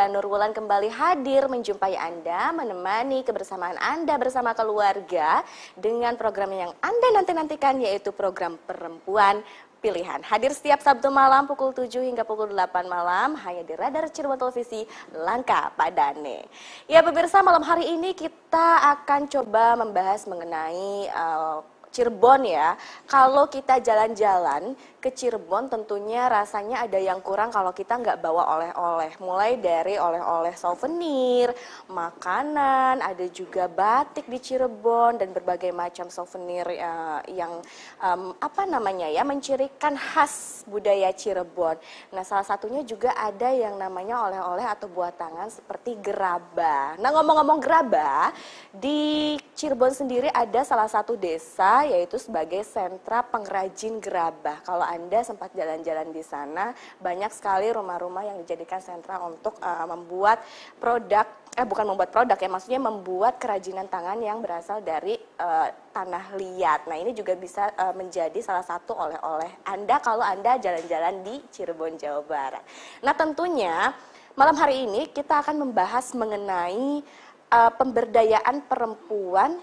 saya Janur Wulan kembali hadir menjumpai Anda, menemani kebersamaan Anda bersama keluarga dengan program yang Anda nanti-nantikan yaitu program Perempuan Pilihan. Hadir setiap Sabtu malam pukul 7 hingga pukul 8 malam hanya di Radar Cirebon Televisi Langka Padane. Ya pemirsa malam hari ini kita akan coba membahas mengenai uh, Cirebon ya. Kalau kita jalan-jalan ke Cirebon tentunya rasanya ada yang kurang kalau kita nggak bawa oleh-oleh. Mulai dari oleh-oleh souvenir, makanan, ada juga batik di Cirebon dan berbagai macam souvenir uh, yang um, apa namanya ya mencirikan khas budaya Cirebon. Nah salah satunya juga ada yang namanya oleh-oleh atau buat tangan seperti gerabah. Nah ngomong-ngomong gerabah di Cirebon sendiri ada salah satu desa yaitu sebagai sentra pengrajin gerabah. Kalau anda sempat jalan-jalan di sana, banyak sekali rumah-rumah yang dijadikan sentra untuk uh, membuat produk, eh bukan membuat produk ya, maksudnya membuat kerajinan tangan yang berasal dari uh, tanah liat. Nah ini juga bisa uh, menjadi salah satu oleh-oleh Anda kalau Anda jalan-jalan di Cirebon, Jawa Barat. Nah tentunya malam hari ini kita akan membahas mengenai uh, pemberdayaan perempuan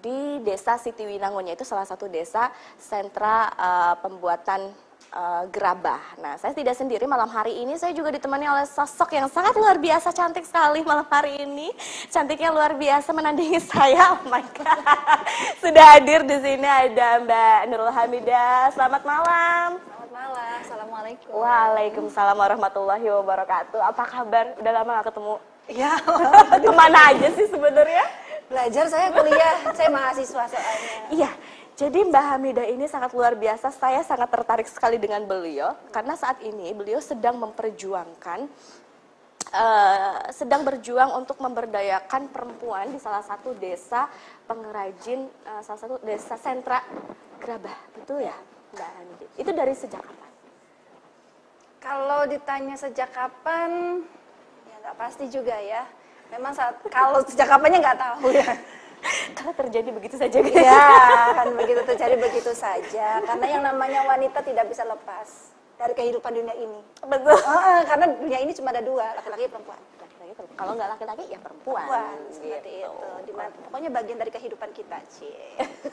di desa Sitiwinangun yaitu salah satu desa sentra uh, pembuatan uh, gerabah. Nah, saya tidak sendiri malam hari ini, saya juga ditemani oleh sosok yang sangat luar biasa, cantik sekali malam hari ini. Cantiknya luar biasa menandingi saya, oh my God. Sudah hadir di sini ada Mbak Nurul Hamidah, selamat malam. Selamat malam, Assalamualaikum. Waalaikumsalam warahmatullahi wabarakatuh. Apa kabar? Udah lama gak ketemu? Ya, ke mana aja sih sebenarnya? Belajar saya kuliah, saya mahasiswa soalnya. Iya, jadi Mbak Hamida ini sangat luar biasa. Saya sangat tertarik sekali dengan beliau karena saat ini beliau sedang memperjuangkan uh, sedang berjuang untuk memberdayakan perempuan di salah satu desa pengrajin uh, salah satu desa sentra Gerabah. Betul ya, Mbak Hamida? Itu dari sejak kapan? Kalau ditanya sejak kapan, ya nggak pasti juga ya memang saat kalau sejak kapannya nggak tahu ya. Karena terjadi begitu saja. Gitu. ya kan begitu terjadi begitu saja. Karena yang namanya wanita tidak bisa lepas dari kehidupan dunia ini. Betul. Oh, karena dunia ini cuma ada dua laki-laki perempuan kalau nggak laki-laki ya perempuan. Perempuan seperti gitu. itu. Di mana, pokoknya bagian dari kehidupan kita, Cie.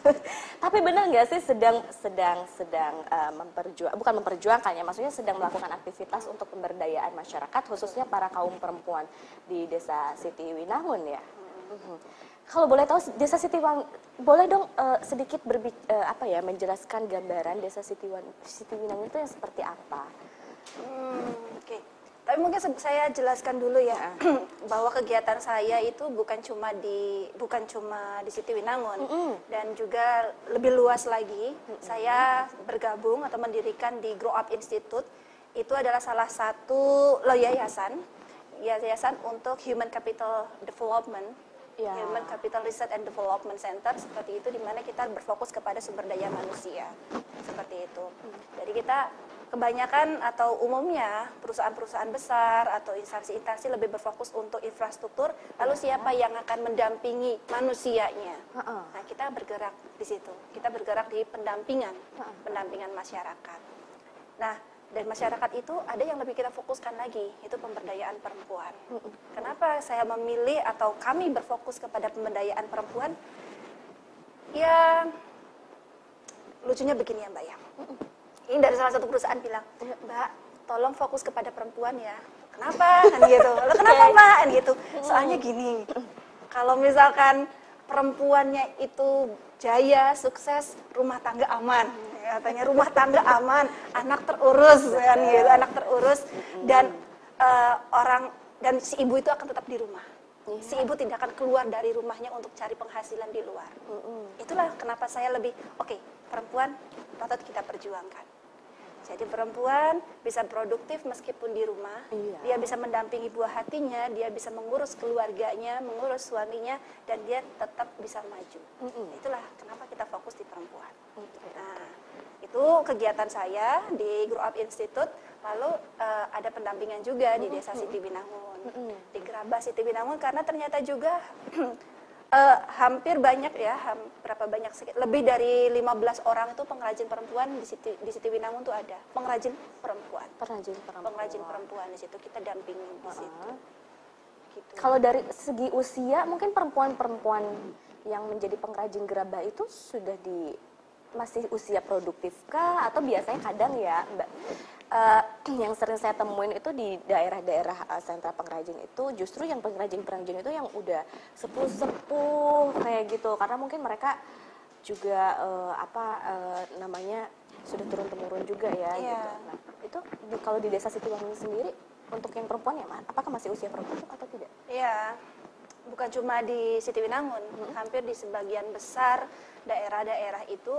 Tapi benar nggak sih sedang sedang sedang uh, memperjuang bukan memperjuangkan ya, maksudnya sedang melakukan aktivitas untuk pemberdayaan masyarakat khususnya para kaum perempuan di Desa Siti Winangun ya. Mm -hmm. Kalau boleh tahu Desa Siti Wang, boleh dong uh, sedikit berbi uh, apa ya menjelaskan gambaran Desa Siti, Siti Winangun itu yang seperti apa? Hmm, Oke. Okay tapi mungkin saya jelaskan dulu ya bahwa kegiatan saya itu bukan cuma di bukan cuma di Siti Winangun mm -hmm. dan juga lebih luas lagi. Mm -hmm. Saya bergabung atau mendirikan di Grow Up Institute. Itu adalah salah satu lo yayasan yayasan untuk Human Capital Development yeah. Human Capital Research and Development Center seperti itu di mana kita berfokus kepada sumber daya manusia seperti itu. Mm. Jadi kita kebanyakan atau umumnya perusahaan-perusahaan besar atau instansi-instansi lebih berfokus untuk infrastruktur, lalu siapa yang akan mendampingi manusianya? Nah, kita bergerak di situ. Kita bergerak di pendampingan, pendampingan masyarakat. Nah, dan masyarakat itu ada yang lebih kita fokuskan lagi, itu pemberdayaan perempuan. Kenapa saya memilih atau kami berfokus kepada pemberdayaan perempuan? Ya, lucunya begini ya Mbak ya ini dari salah satu perusahaan bilang mbak tolong fokus kepada perempuan ya. Kenapa? kan gitu. Lalu kenapa mbak? kan gitu. Soalnya gini kalau misalkan perempuannya itu jaya sukses rumah tangga aman. Katanya rumah tangga aman anak terurus kan gitu anak terurus. Dan uh, orang dan si ibu itu akan tetap di rumah. Iya. si ibu tidak akan keluar dari rumahnya untuk cari penghasilan di luar. Itulah kenapa saya lebih oke okay, perempuan patut kita perjuangkan. Jadi perempuan bisa produktif meskipun di rumah, iya. dia bisa mendampingi buah hatinya, dia bisa mengurus keluarganya, mengurus suaminya, dan dia tetap bisa maju. Mm -hmm. Itulah kenapa kita fokus di perempuan. Okay. Nah, itu kegiatan saya di Grow Up Institute. Lalu uh, ada pendampingan juga mm -hmm. di Desa Siti Binangun, mm -hmm. di Gerabah Siti Binangun, karena ternyata juga Uh, hampir banyak ya, ham, berapa banyak? Lebih dari 15 orang itu pengrajin perempuan di Siti, di Siti Winangun tuh ada. Pengrajin perempuan. Pengrajin perempuan. Pengrajin perempuan di situ kita dampingin di uh -huh. situ. Gitu. Kalau dari segi usia, mungkin perempuan-perempuan yang menjadi pengrajin gerabah itu sudah di masih usia produktif kah atau biasanya kadang ya Mbak uh, yang sering saya temuin itu di daerah-daerah uh, sentra pengrajin itu justru yang pengrajin-pengrajin itu yang udah sepuh-sepuh kayak gitu karena mungkin mereka juga uh, apa uh, namanya sudah turun temurun juga ya yeah. gitu. Nah, itu di, kalau di desa Sitiwangi sendiri untuk yang perempuan ya, apakah masih usia produktif atau tidak? Iya. Bukan cuma di Siti Winangun, hmm. hampir di sebagian besar daerah-daerah itu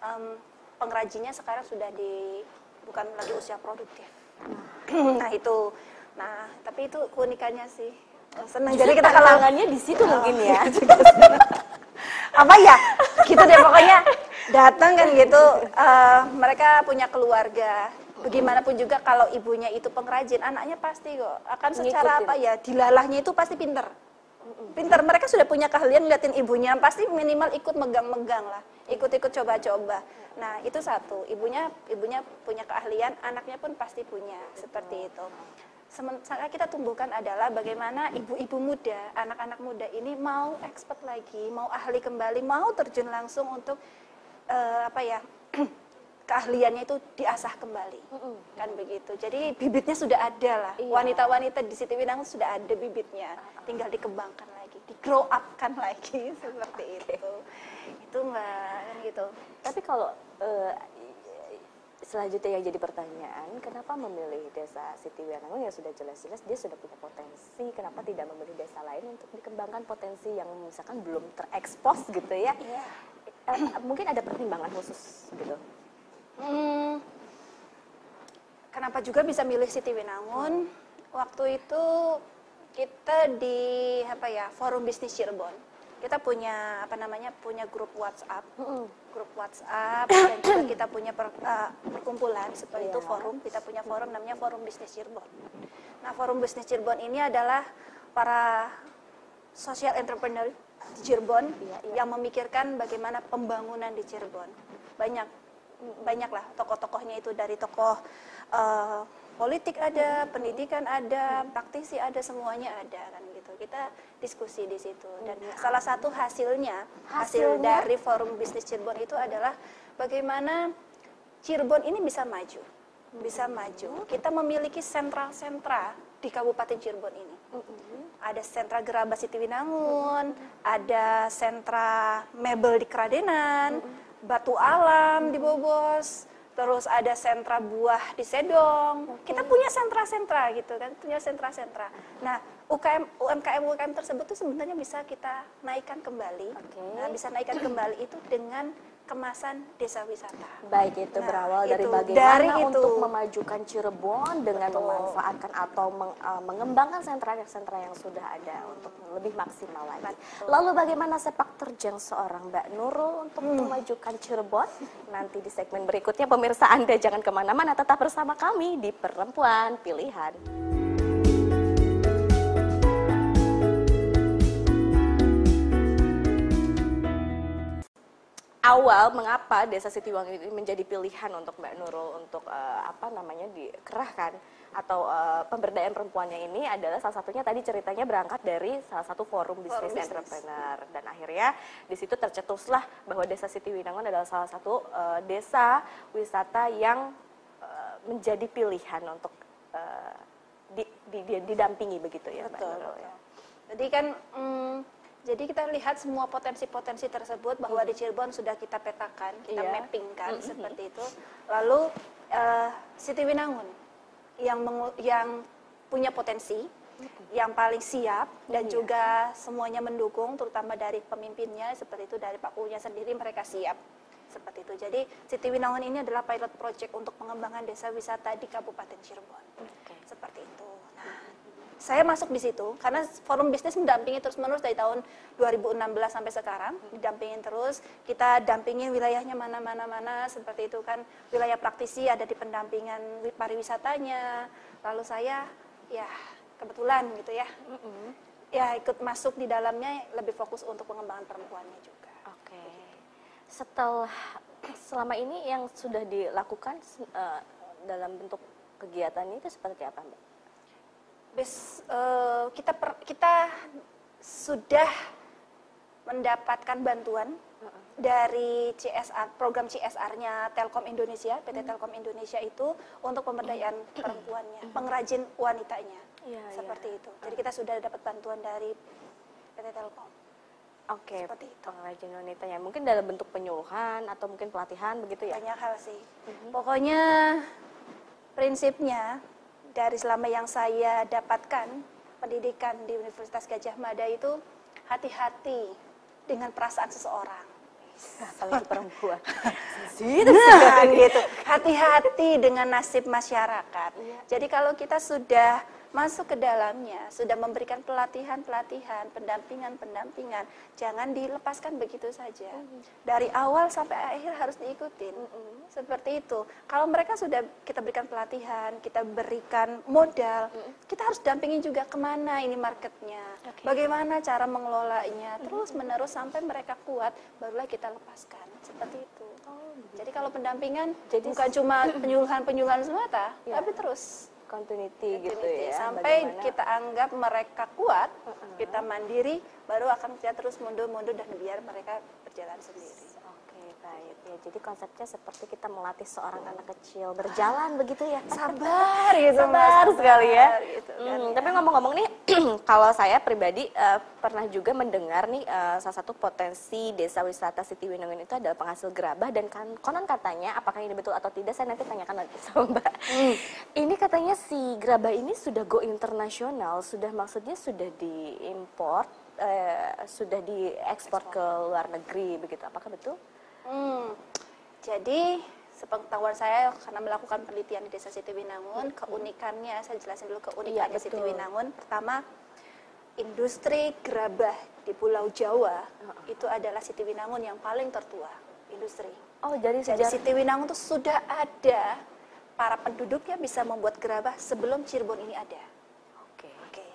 um, pengrajinnya sekarang sudah di bukan lagi usia produktif. nah itu, nah tapi itu keunikannya sih. Senang. Jadi kita kalangannya di situ oh, mungkin ya. Apa ya? Gitu deh pokoknya datang kan gitu. Uh, mereka punya keluarga. Bagaimanapun juga kalau ibunya itu pengrajin, anaknya pasti kok akan secara Ngikutin. apa ya dilalahnya itu pasti pinter pinter mereka sudah punya keahlian ngeliatin ibunya pasti minimal ikut megang-megang lah ikut-ikut coba-coba. Nah itu satu. Ibunya ibunya punya keahlian anaknya pun pasti punya seperti itu. Sementara kita tumbuhkan adalah bagaimana ibu-ibu muda anak-anak muda ini mau expert lagi mau ahli kembali mau terjun langsung untuk uh, apa ya keahliannya itu diasah kembali. Mm -hmm. kan begitu. Jadi bibitnya sudah ada lah. Iya. wanita-wanita di Siti Winang sudah ada bibitnya. Tinggal dikembangkan lagi di grow up kan lagi seperti okay. itu. Itu mbak kan gitu. Tapi kalau uh, selanjutnya yang jadi pertanyaan kenapa memilih desa Siti Winangun yang sudah jelas-jelas dia sudah punya potensi. Kenapa tidak memilih desa lain untuk dikembangkan potensi yang misalkan belum terekspos gitu ya? Yeah. Iya. mungkin ada pertimbangan khusus gitu Hmm, kenapa juga bisa milih Siti Winangun? Waktu itu kita di apa ya forum bisnis Cirebon. Kita punya apa namanya punya grup WhatsApp, grup WhatsApp dan juga kita punya per, uh, perkumpulan seperti yeah. itu iya. forum. Kita punya forum namanya Forum Bisnis Cirebon. Nah forum bisnis Cirebon ini adalah para social entrepreneur di Cirebon yeah, yeah. yang memikirkan bagaimana pembangunan di Cirebon. Banyak banyak lah tokoh-tokohnya itu dari tokoh uh, politik ada, pendidikan ada, praktisi ada, semuanya ada kan gitu. Kita diskusi di situ dan ya. salah satu hasilnya, hasil dari forum bisnis Cirebon itu adalah bagaimana Cirebon ini bisa maju, bisa maju. Kita memiliki sentra-sentra di Kabupaten Cirebon ini. Ada sentra Gerabah Siti Winangun, ada sentra mebel di Keradenan, batu alam di Bobos, terus ada sentra buah di Sedong. Kita punya sentra-sentra gitu kan, punya sentra-sentra. Nah, UKM UMKM UMKM tersebut tuh sebenarnya bisa kita naikkan kembali. Okay. Nah, bisa naikkan kembali itu dengan kemasan desa wisata. Baik itu nah, berawal dari bagaimana dari itu. untuk memajukan Cirebon dengan Betul. memanfaatkan atau meng, uh, mengembangkan sentra-sentra yang sudah ada hmm. untuk lebih maksimal lagi. Betul. Lalu bagaimana sepak terjang seorang Mbak Nurul untuk hmm. memajukan Cirebon? Nanti di segmen berikutnya pemirsa Anda jangan ke mana-mana, tetap bersama kami di Perempuan Pilihan. Awal mengapa Desa Sitiwangi ini menjadi pilihan untuk Mbak Nurul untuk uh, apa namanya dikerahkan? Atau uh, pemberdayaan perempuannya ini adalah salah satunya tadi ceritanya berangkat dari salah satu forum bisnis entrepreneur. Dan akhirnya di situ tercetuslah bahwa Desa Sitiwinangun adalah salah satu uh, desa wisata yang uh, menjadi pilihan untuk uh, di, di, di, didampingi begitu ya betul, Mbak Nurul ya. Jadi kan mm, jadi kita lihat semua potensi-potensi tersebut bahwa hmm. di Cirebon sudah kita petakan, kita yeah. mappingkan hmm. seperti itu. Lalu uh, Siti Winangun yang yang punya potensi, hmm. yang paling siap dan yeah. juga semuanya mendukung, terutama dari pemimpinnya seperti itu dari Pak Punya sendiri mereka siap seperti itu. Jadi Siti Winangun ini adalah pilot project untuk pengembangan desa wisata di Kabupaten Cirebon. Okay. Seperti itu saya masuk di situ karena forum bisnis mendampingi terus menerus dari tahun 2016 sampai sekarang didampingin terus kita dampingin wilayahnya mana mana mana seperti itu kan wilayah praktisi ada di pendampingan pariwisatanya lalu saya ya kebetulan gitu ya ya ikut masuk di dalamnya lebih fokus untuk pengembangan perempuannya juga. Oke. Setelah selama ini yang sudah dilakukan uh, dalam bentuk kegiatan itu seperti apa, Mbak? Bes, uh, kita per, kita sudah mendapatkan bantuan dari CSR program CSR-nya Telkom Indonesia PT hmm. Telkom Indonesia itu untuk pemberdayaan perempuannya hmm. pengrajin wanitanya ya, seperti ya. itu jadi kita sudah dapat bantuan dari PT Telkom Oke, okay, seperti itu. pengrajin wanitanya. Mungkin dalam bentuk penyuluhan atau mungkin pelatihan begitu ya? Banyak hal sih. Mm-hmm. Pokoknya prinsipnya dari selama yang saya dapatkan pendidikan di Universitas Gajah Mada itu hati-hati dengan perasaan seseorang apalagi perempuan. nah, gitu. Hati-hati dengan nasib masyarakat. Iya. Jadi kalau kita sudah masuk ke dalamnya, sudah memberikan pelatihan-pelatihan, pendampingan-pendampingan, jangan dilepaskan begitu saja. Dari awal sampai akhir harus diikutin. Seperti itu. Kalau mereka sudah kita berikan pelatihan, kita berikan modal, kita harus dampingi juga ke mana ini marketnya, okay. bagaimana cara mengelolanya, terus menerus sampai mereka kuat, barulah kita lepaskan. Seperti itu. Oh, Jadi kalau pendampingan Jadi, bukan cuma penyuluhan-penyuluhan semata, yeah. tapi terus continuity, continuity gitu ya sampai bagaimana? kita anggap mereka kuat uh -huh. kita mandiri baru akan kita terus mundur-mundur dan biar mereka berjalan sendiri baik ya. Jadi konsepnya seperti kita melatih seorang anak kecil berjalan begitu ya. Sabar gitu sabar mas, sekali ya. gitu, kan, hmm, ya. tapi ngomong-ngomong nih kalau saya pribadi uh, pernah juga mendengar nih uh, salah satu potensi desa wisata Siti Winangun itu adalah penghasil gerabah dan kan, konon katanya apakah ini betul atau tidak saya nanti tanyakan lagi sama Mbak. Hmm. ini katanya si gerabah ini sudah go internasional sudah maksudnya sudah diimpor uh, sudah diekspor ke luar negeri begitu. Apakah betul Hmm, jadi sepengetahuan saya karena melakukan penelitian di Desa Sitiwinangun, hmm. keunikannya saya jelasin dulu keunikannya ya, Sitiwinangun. Pertama, industri gerabah di Pulau Jawa uh. itu adalah Sitiwinangun yang paling tertua industri. Oh, jadi sejak jadi Sitiwinangun itu sudah ada para penduduknya bisa membuat gerabah sebelum Cirebon ini ada. Oke. Okay. Oke. Okay.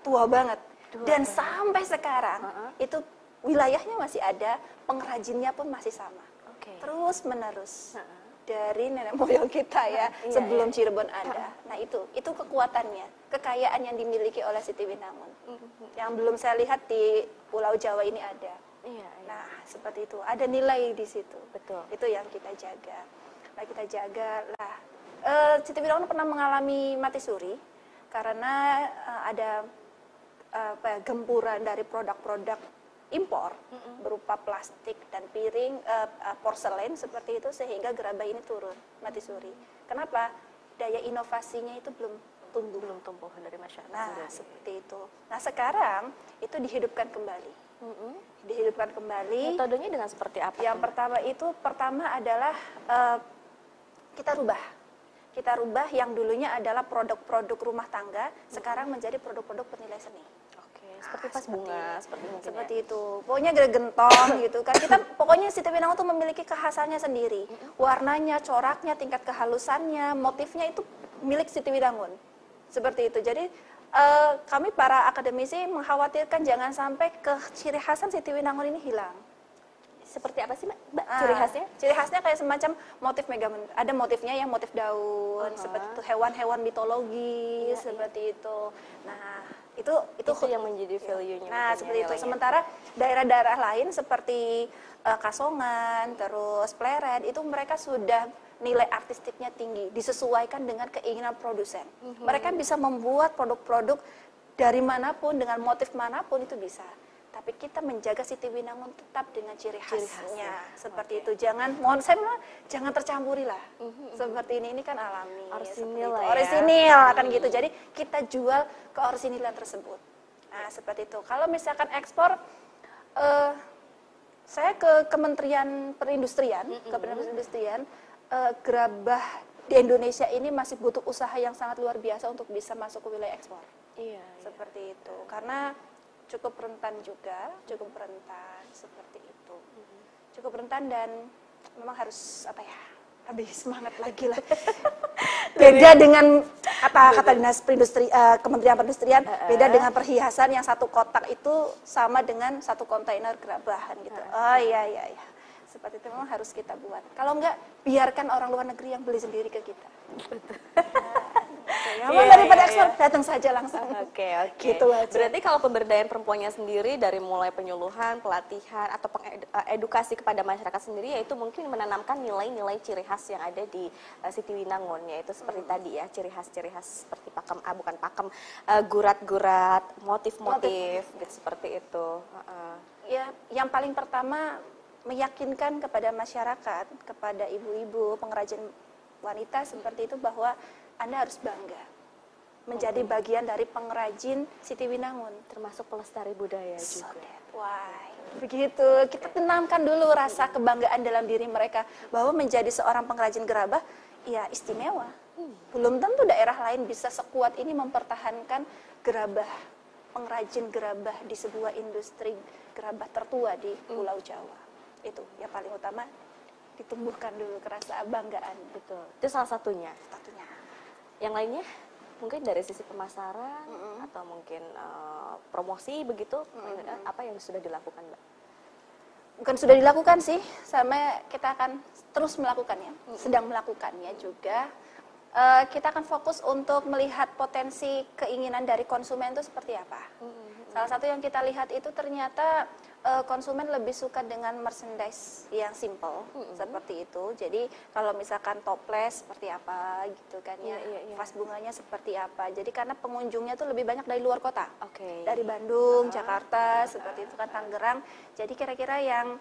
Tua banget. Tua Dan banget. sampai sekarang uh -huh. itu wilayahnya masih ada, pengrajinnya pun masih sama. Okay. Terus menerus. Uh -uh. Dari nenek moyang kita ya, uh, sebelum iya. Cirebon ada. Uh. Nah itu, itu kekuatannya, kekayaan yang dimiliki oleh Siti. Uh mm-hmm. -huh. Yang belum saya lihat di Pulau Jawa ini ada. Iya, iya. Nah seperti itu, ada nilai di situ. Betul. Itu yang kita jaga. Nah kita jaga lah. Uh, Siti pernah mengalami mati suri karena uh, ada uh, apa, ya, gempuran dari produk-produk impor mm-hmm. berupa plastik dan piring uh, uh, porselen seperti itu sehingga gerabah ini turun mati suri. Kenapa? Daya inovasinya itu belum tumbuh belum tumbuh dari masyarakat. Nah, sendiri. seperti itu. Nah, sekarang itu dihidupkan kembali. Mm-hmm. Dihidupkan kembali. Metodenya dengan seperti apa? Yang pertama itu pertama adalah uh, kita rubah. Kita rubah yang dulunya adalah produk-produk rumah tangga, sekarang menjadi produk-produk penilai seni seperti pas bunga seperti mungkin seperti ya. itu. Pokoknya gentong gitu kan. Kita pokoknya si Pinang tuh memiliki kekhasannya sendiri. Warnanya coraknya tingkat kehalusannya motifnya itu milik Siti Winangun seperti itu. Jadi uh, kami para akademisi mengkhawatirkan jangan sampai ke ciri khasan Siti Winangun ini hilang. Seperti apa sih mbak? Ah, ciri khasnya? ciri khasnya kayak semacam motif mega ada motifnya yang motif daun uh -huh. seperti itu hewan-hewan mitologi ya, seperti iya. itu. Nah itu itu, itu yang menjadi value-nya. Nah, seperti itu. Sementara daerah-daerah lain seperti uh, Kasongan, terus Pleret itu mereka sudah nilai artistiknya tinggi, disesuaikan dengan keinginan produsen. Mm -hmm. Mereka bisa membuat produk-produk dari mana pun dengan motif mana pun itu bisa tapi kita menjaga Siti Winangun tetap dengan ciri khasnya, ciri khasnya. seperti okay. itu. Jangan, mohon saya bilang, jangan tercampuri lah. Mm-hmm. Seperti ini, ini kan alami. Orisinil ya, Orisinil ya. akan gitu. Jadi kita jual ke orisinilan tersebut. Nah seperti itu. Kalau misalkan ekspor, uh, saya ke Kementerian Perindustrian, mm-hmm. ke Kementerian Perindustrian, uh, gerabah di Indonesia ini masih butuh usaha yang sangat luar biasa untuk bisa masuk ke wilayah ekspor. Iya. Seperti iya. itu. Karena cukup rentan juga, cukup rentan seperti itu. Cukup rentan dan memang harus apa ya? Lebih semangat lagi lah. Beda dengan kata-kata dinas perindustri uh, Kementerian Perindustrian uh, uh. beda dengan perhiasan yang satu kotak itu sama dengan satu kontainer gerabahan gitu. Uh, oh iya iya iya. Seperti itu memang harus kita buat. Kalau enggak biarkan orang luar negeri yang beli sendiri ke kita. Betul. Nah, ya, yeah, daripada yeah, ekspor yeah. datang saja langsung. Oke okay, oke. Okay. Gitu aja. Berarti kalau pemberdayaan perempuannya sendiri dari mulai penyuluhan, pelatihan atau edukasi kepada masyarakat sendiri yaitu mungkin menanamkan nilai-nilai ciri khas yang ada di uh, Siti Winangun yaitu seperti hmm. tadi ya ciri khas-ciri khas seperti pakem ah bukan pakem uh, gurat-gurat, motif-motif gitu seperti itu. Uh -uh. Ya, yang paling pertama meyakinkan kepada masyarakat, kepada ibu-ibu pengrajin wanita seperti itu bahwa anda harus bangga menjadi bagian dari pengrajin Siti Winangun termasuk pelestari budaya so juga. Why? Begitu kita tenangkan dulu rasa kebanggaan dalam diri mereka bahwa menjadi seorang pengrajin gerabah ya istimewa. Hmm. Belum tentu daerah lain bisa sekuat ini mempertahankan gerabah pengrajin gerabah di sebuah industri gerabah tertua di hmm. Pulau Jawa. Itu yang paling utama ditumbuhkan dulu kerasa banggaan. Betul. Itu salah satunya. Satunya yang lainnya mungkin dari sisi pemasaran mm -hmm. atau mungkin uh, promosi begitu mm -hmm. apa yang sudah dilakukan mbak? Bukan sudah dilakukan sih, sama kita akan terus melakukannya, mm -hmm. sedang melakukannya juga. Uh, kita akan fokus untuk melihat potensi keinginan dari konsumen itu seperti apa. Mm -hmm. Salah satu yang kita lihat itu ternyata uh, konsumen lebih suka dengan merchandise yang simple mm-hmm. seperti itu. Jadi kalau misalkan toples seperti apa gitu kan ya, yeah, yeah, yeah. vas bunganya seperti apa. Jadi karena pengunjungnya tuh lebih banyak dari luar kota, okay. dari Bandung, uh-huh. Jakarta, uh-huh. seperti itu kan Tangerang. Jadi kira-kira yang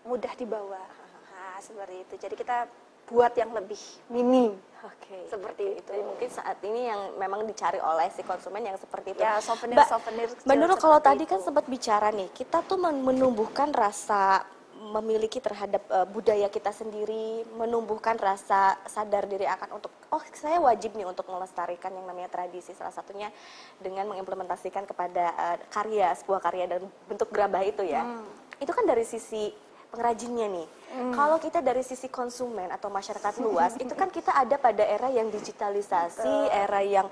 mudah dibawa, nah, seperti itu. Jadi kita buat yang lebih mini. Oke. Okay. Seperti itu. Jadi mungkin saat ini yang memang dicari oleh si konsumen yang seperti itu. Ya, souvenir souvenir. Menurut kalau tadi kan sempat bicara nih, kita tuh menumbuhkan rasa memiliki terhadap uh, budaya kita sendiri, menumbuhkan rasa sadar diri akan untuk oh saya wajib nih untuk melestarikan yang namanya tradisi salah satunya dengan mengimplementasikan kepada uh, karya sebuah karya dan bentuk gerabah itu ya. Hmm. Itu kan dari sisi pengrajinnya nih. Hmm. Kalau kita dari sisi konsumen atau masyarakat luas, itu kan kita ada pada era yang digitalisasi, Betul. era yang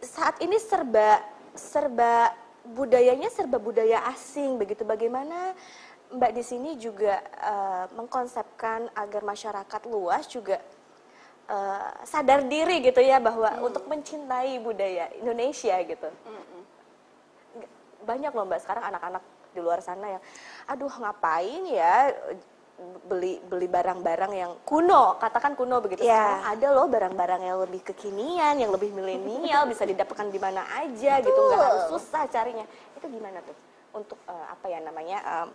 saat ini serba serba budayanya serba budaya asing begitu. Bagaimana Mbak di sini juga uh, mengkonsepkan agar masyarakat luas juga uh, sadar diri gitu ya bahwa hmm. untuk mencintai budaya Indonesia gitu. Hmm. Banyak loh Mbak sekarang anak-anak di luar sana yang aduh ngapain ya beli beli barang-barang yang kuno katakan kuno begitu yeah. sekarang ada loh barang-barang yang lebih kekinian yang lebih milenial bisa didapatkan di mana aja Betul. gitu nggak harus susah carinya itu gimana tuh untuk uh, apa ya namanya uh,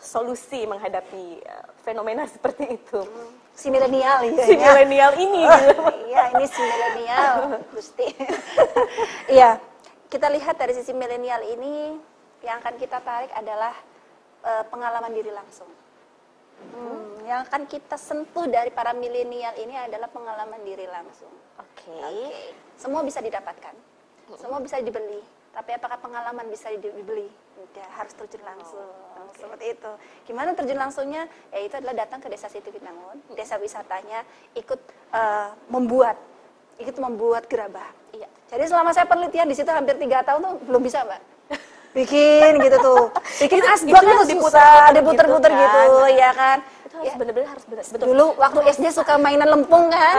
solusi menghadapi uh, fenomena seperti itu hmm. si milenial ya si milenial ini oh, gitu. iya ini si milenial Gusti iya kita lihat dari sisi milenial ini yang akan kita tarik adalah uh, pengalaman diri langsung. Hmm, yang akan kita sentuh dari para milenial ini adalah pengalaman diri langsung. Oke. Okay. Okay. Semua bisa didapatkan, hmm. semua bisa dibeli. Tapi apakah pengalaman bisa dibeli? Tidak, harus terjun langsung. Oh, okay. Seperti itu. Gimana terjun langsungnya? Ya itu adalah datang ke Desa Situ Binangun, desa wisatanya, ikut uh, membuat, ikut membuat gerabah. Iya. Jadi selama saya penelitian di situ hampir tiga tahun tuh belum bisa, Mbak bikin gitu tuh. Bikin asbaknya tuh diputar diputer-puter gitu, kan. gitu ya kan? Itu harus ya. bener-bener harus bener, betul. dulu waktu SD suka mainan lempung kan?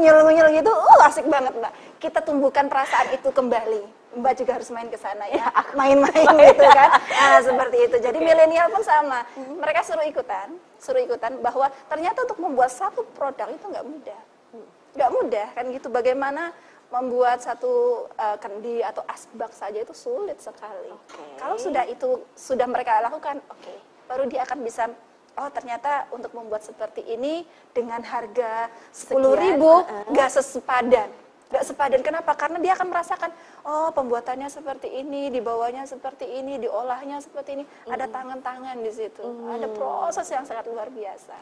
Nyul-nyul gitu. Uh asik banget mbak. Kita tumbuhkan perasaan itu kembali. Mbak juga harus main ke sana ya. Main-main gitu kan? Nah, seperti itu. Jadi okay. milenial pun sama. Mm-hmm. mereka suruh ikutan suruh ikutan bahwa ternyata untuk membuat satu produk itu nggak mudah. Mm. nggak mudah kan gitu. Bagaimana membuat satu uh, kendi atau asbak saja itu sulit sekali. Okay. Kalau sudah itu sudah mereka lakukan, oke, okay, baru dia akan bisa oh ternyata untuk membuat seperti ini dengan harga sepuluh ribu nggak uh -uh. sesepadan nggak sepadan kenapa karena dia akan merasakan oh pembuatannya seperti ini dibawanya seperti ini diolahnya seperti ini mm. ada tangan-tangan di situ mm. ada proses yang sangat luar biasa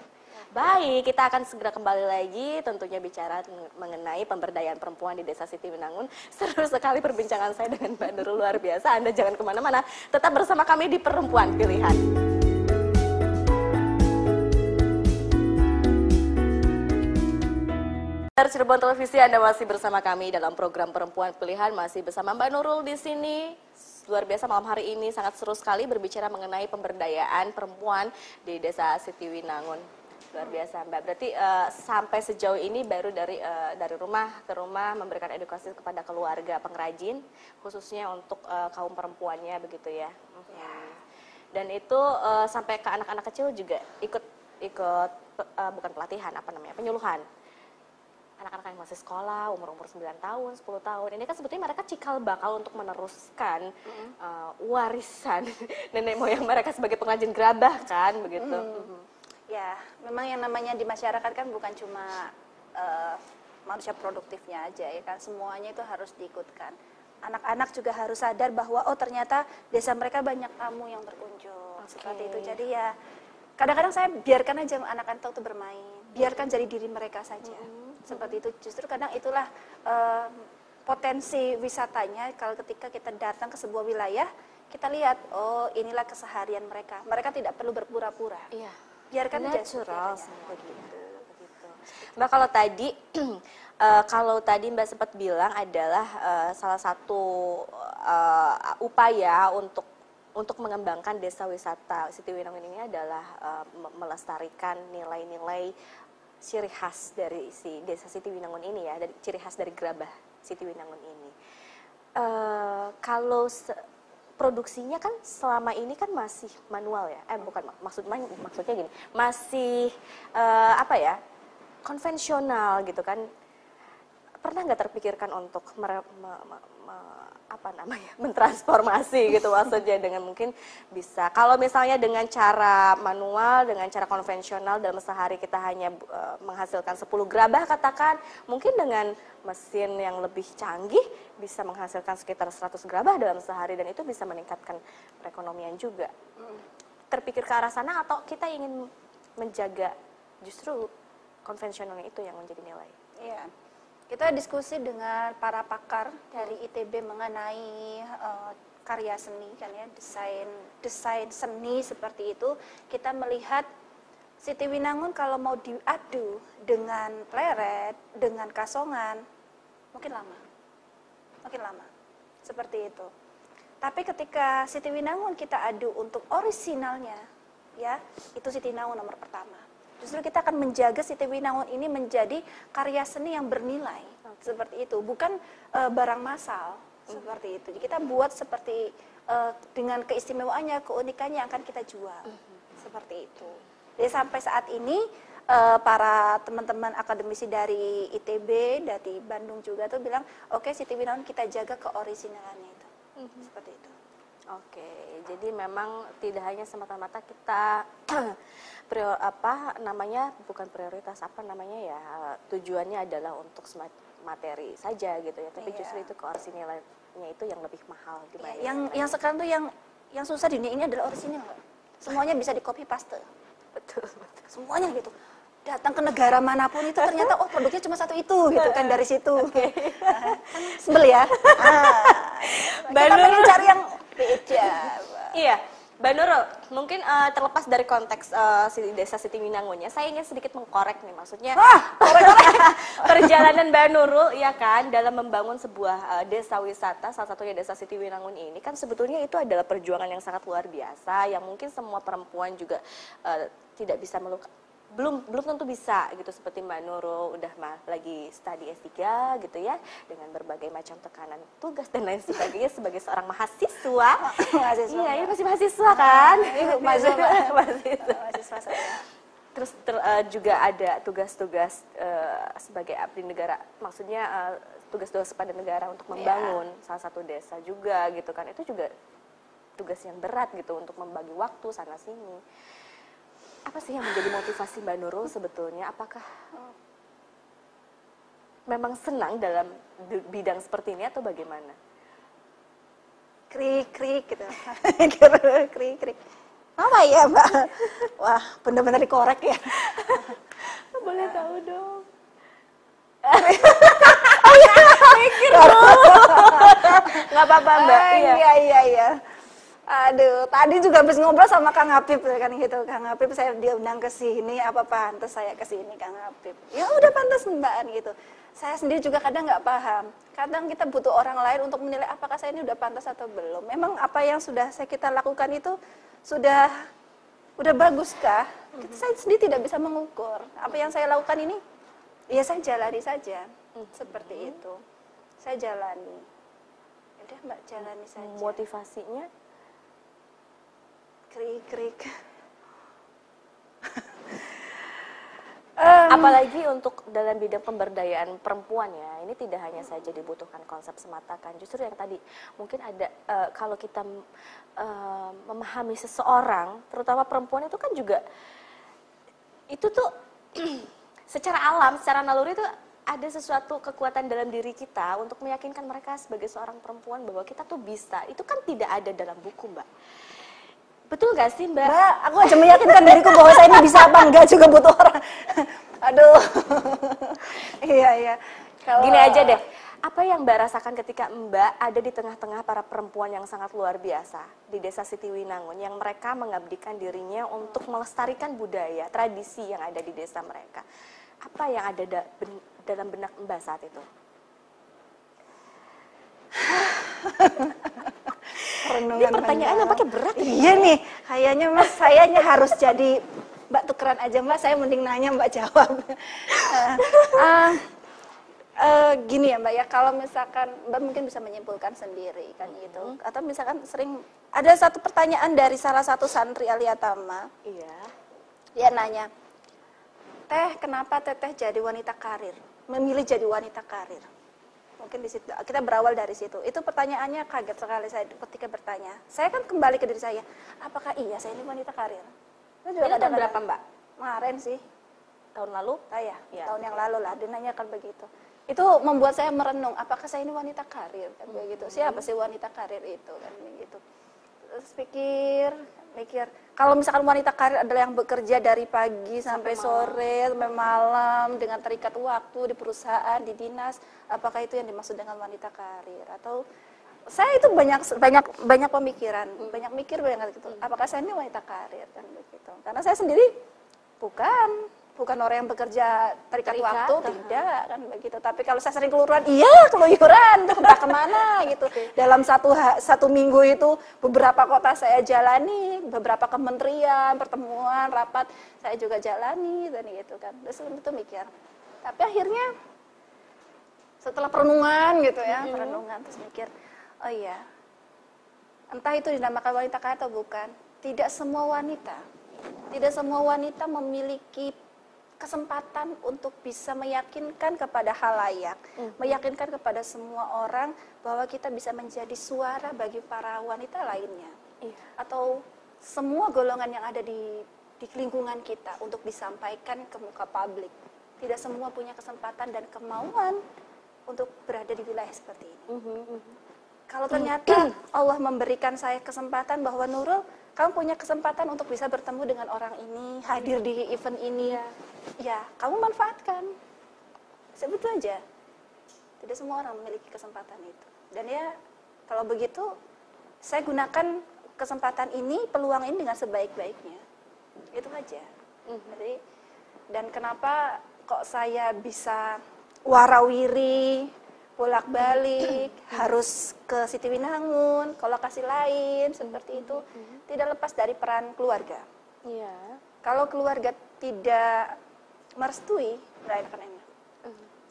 Baik, kita akan segera kembali lagi tentunya bicara mengenai pemberdayaan perempuan di Desa Siti Winangun. Seru sekali perbincangan saya dengan Mbak Nurul luar biasa. Anda jangan ke mana-mana, tetap bersama kami di Perempuan Pilihan. Pendengar Cirebon Televisi, Anda masih bersama kami dalam program Perempuan Pilihan, masih bersama Mbak Nurul di sini. Luar biasa malam hari ini sangat seru sekali berbicara mengenai pemberdayaan perempuan di Desa Sitiwinangun. Luar biasa Mbak. Berarti uh, sampai sejauh ini baru dari uh, dari rumah ke rumah memberikan edukasi kepada keluarga pengrajin, khususnya untuk uh, kaum perempuannya begitu ya. Hmm. Dan itu uh, sampai ke anak-anak kecil juga ikut ikut uh, bukan pelatihan apa namanya penyuluhan anak-anak yang masih sekolah, umur-umur 9 tahun, 10 tahun. Ini kan sebetulnya mereka cikal bakal untuk meneruskan mm-hmm. uh, warisan nenek moyang mereka sebagai pengrajin gerabah kan, begitu. Mm-hmm. Ya, memang yang namanya di masyarakat kan bukan cuma uh, manusia produktifnya aja ya kan, semuanya itu harus diikutkan. Anak-anak juga harus sadar bahwa oh ternyata desa mereka banyak tamu yang berkunjung okay. seperti itu. Jadi ya kadang-kadang saya biarkan aja anak-anak itu bermain, biarkan jadi diri mereka saja. Mm-hmm seperti itu justru kadang itulah uh, potensi wisatanya kalau ketika kita datang ke sebuah wilayah kita lihat oh inilah keseharian mereka mereka tidak perlu berpura-pura iya biarkan natural begitu begitu. Mbak kalau tadi uh, kalau tadi mbak sempat bilang adalah uh, salah satu uh, upaya untuk untuk mengembangkan desa wisata Siti Winangun ini adalah uh, melestarikan nilai-nilai ciri khas dari si desa Siti Winangun ini ya, dari ciri khas dari gerabah Siti Winangun ini. Uh, kalau produksinya kan selama ini kan masih manual ya, eh bukan maksudnya maksudnya gini, masih uh, apa ya konvensional gitu kan. Pernah nggak terpikirkan untuk me, me, me, apa namanya mentransformasi gitu maksudnya dengan mungkin bisa? Kalau misalnya dengan cara manual dengan cara konvensional dalam sehari kita hanya uh, menghasilkan 10 gerabah katakan mungkin dengan mesin yang lebih canggih bisa menghasilkan sekitar 100 gerabah dalam sehari dan itu bisa meningkatkan perekonomian juga. Terpikir ke arah sana atau kita ingin menjaga justru konvensionalnya itu yang menjadi nilai? Iya kita diskusi dengan para pakar dari ITB mengenai uh, karya seni kan ya desain desain seni seperti itu. Kita melihat Siti Winangun kalau mau diadu dengan pleret dengan kasongan mungkin lama. Mungkin lama. Seperti itu. Tapi ketika Siti Winangun kita adu untuk orisinalnya ya itu Siti Winangun nomor pertama Justru kita akan menjaga Siti Winangun ini menjadi karya seni yang bernilai. Okay. Seperti itu, bukan uh, barang massal mm. seperti itu. Jadi kita buat seperti uh, dengan keistimewaannya, keunikannya akan kita jual. Mm -hmm. Seperti itu. Jadi sampai saat ini uh, para teman-teman akademisi dari ITB, dari Bandung juga tuh bilang, oke okay, Siti Winangun kita jaga keorisinalannya itu. Mm -hmm. Seperti itu. Oke, jadi memang tidak hanya semata-mata kita prior, apa namanya bukan prioritas apa namanya ya tujuannya adalah untuk materi saja gitu ya, tapi iya. justru itu keorisinilnya itu yang lebih mahal dibanding iya, yang yang sekarang tuh yang yang susah di dunia ini adalah orisinil, Semuanya bisa di copy paste. Betul, betul. Semuanya gitu datang ke negara mana pun itu ternyata oh produknya cuma satu itu gitu kan dari situ. Okay. Sebel ya. Ah, kita pengen cari yang beda. Iya. Mbak Nurul, mungkin uh, terlepas dari konteks uh, desa Siti Minangunnya, saya ingin sedikit mengkorek nih, maksudnya perjalanan Mbak Nurul, ya kan, dalam membangun sebuah uh, desa wisata, salah satunya desa Siti Winangun ini, kan sebetulnya itu adalah perjuangan yang sangat luar biasa, yang mungkin semua perempuan juga uh, tidak bisa melukai belum belum tentu bisa gitu seperti Mbak Nurul udah mah lagi studi S3 gitu ya dengan berbagai macam tekanan tugas dan lain sebagainya sebagai seorang mahasiswa. mahasiswa. Iya, ini masih mahasiswa kan? Ini mahasiswa. mahasiswa. mahasiswa saya. Terus ter, uh, juga ada tugas-tugas uh, sebagai abdi negara, maksudnya uh, tugas-tugas pada negara untuk iya. membangun yeah. salah satu desa juga gitu kan. Itu juga tugas yang berat gitu untuk membagi waktu sana sini apa sih yang menjadi motivasi Mbak Nurul sebetulnya? Apakah memang senang dalam bidang seperti ini atau bagaimana? Krik krik gitu. krik krik. Apa ya Mbak? Wah benar-benar dikorek ya. Boleh tahu dong. oh iya, mikir dulu. Gak apa-apa Mbak. Ah, iya iya iya. Aduh, tadi juga habis ngobrol sama Kang Apip kan gitu. Kang Apip saya diundang ke sini, apa pantas saya ke sini Kang Apip. Ya udah pantas Mbak gitu. saya sendiri juga kadang nggak paham. Kadang kita butuh orang lain untuk menilai apakah saya ini udah pantas atau belum. Memang apa yang sudah saya kita lakukan itu sudah udah baguskah? Kita, saya sendiri tidak bisa mengukur. Apa yang saya lakukan ini, ya saya jalani saja. Seperti itu. Saya jalani. Udah mbak jalani saja. Motivasinya Krik-krik. Apalagi untuk dalam bidang pemberdayaan perempuan ya, ini tidak hanya saja dibutuhkan konsep semata kan, justru yang tadi mungkin ada uh, kalau kita uh, memahami seseorang, terutama perempuan itu kan juga itu tuh secara alam, secara naluri itu ada sesuatu kekuatan dalam diri kita untuk meyakinkan mereka sebagai seorang perempuan bahwa kita tuh bisa. Itu kan tidak ada dalam buku, Mbak. Betul gak sih Mbak? Mbak, aku aja meyakinkan diriku bahwa saya ini bisa apa enggak juga butuh orang. Aduh. iya, iya. Kalau... Gini aja deh, apa yang Mbak rasakan ketika Mbak ada di tengah-tengah para perempuan yang sangat luar biasa di desa Siti Winangun yang mereka mengabdikan dirinya untuk melestarikan budaya, tradisi yang ada di desa mereka. Apa yang ada da ben dalam benak Mbak saat itu? Renungan Ini pertanyaan yang pakai berat. Iya nih, kayaknya mas, sayanya harus jadi Mbak tukeran aja Mbak, saya mending nanya Mbak jawab. uh, uh, uh, gini ya Mbak ya, kalau misalkan Mbak mungkin bisa menyimpulkan sendiri kan gitu, hmm. atau misalkan sering ada satu pertanyaan dari salah satu santri Aliatama. Iya. Dia nanya, Teh, kenapa Teteh jadi wanita karir? Memilih jadi wanita karir? Mungkin di situ kita berawal dari situ. Itu pertanyaannya kaget sekali saya ketika bertanya. Saya kan kembali ke diri saya apakah iya saya ini wanita karir? Itu juga tahun berapa mbak? Kemarin sih. Tahun lalu? Saya ya. tahun yang lalu lah dia kan begitu. Itu membuat saya merenung apakah saya ini wanita karir? Kan hmm. begitu siapa sih wanita karir itu? Kan begitu. Terus pikir mikir kalau misalkan wanita karir adalah yang bekerja dari pagi sampai, sampai sore sampai malam dengan terikat waktu di perusahaan di dinas apakah itu yang dimaksud dengan wanita karir? Atau saya itu banyak banyak banyak pemikiran banyak mikir banyak gitu. Apakah saya ini wanita karir? Kan begitu. Karena saya sendiri bukan bukan orang yang bekerja terikat, terikat waktu uh -huh. tidak kan begitu. Tapi kalau saya sering keluaran iya keluyuran tuh entah ke mana gitu. Dalam satu satu minggu itu beberapa kota saya jalani beberapa kementerian pertemuan rapat saya juga jalani dan gitu kan. Terus itu mikir. Tapi akhirnya setelah perenungan gitu ya -hmm. perenungan terus mikir oh iya entah itu dinamakan wanita kaya atau bukan tidak semua wanita tidak semua wanita memiliki kesempatan untuk bisa meyakinkan kepada halayak, mm. meyakinkan kepada semua orang bahwa kita bisa menjadi suara bagi para wanita lainnya, yeah. atau semua golongan yang ada di di lingkungan kita untuk disampaikan ke muka publik. Tidak semua punya kesempatan dan kemauan untuk berada di wilayah seperti ini. Mm -hmm. Kalau ternyata Allah memberikan saya kesempatan bahwa Nurul kamu punya kesempatan untuk bisa bertemu dengan orang ini, hadir di event ini, ya, ya kamu manfaatkan. Sebetulnya aja. Tidak semua orang memiliki kesempatan itu. Dan ya, kalau begitu, saya gunakan kesempatan ini, peluang ini dengan sebaik-baiknya. Itu aja. Mm. Jadi, dan kenapa kok saya bisa warawiri, bolak-balik, harus ke Siti Winangun, ke lokasi lain seperti itu, mm-hmm. tidak lepas dari peran keluarga. Iya. Kalau keluarga tidak merestui, nggak akan enak.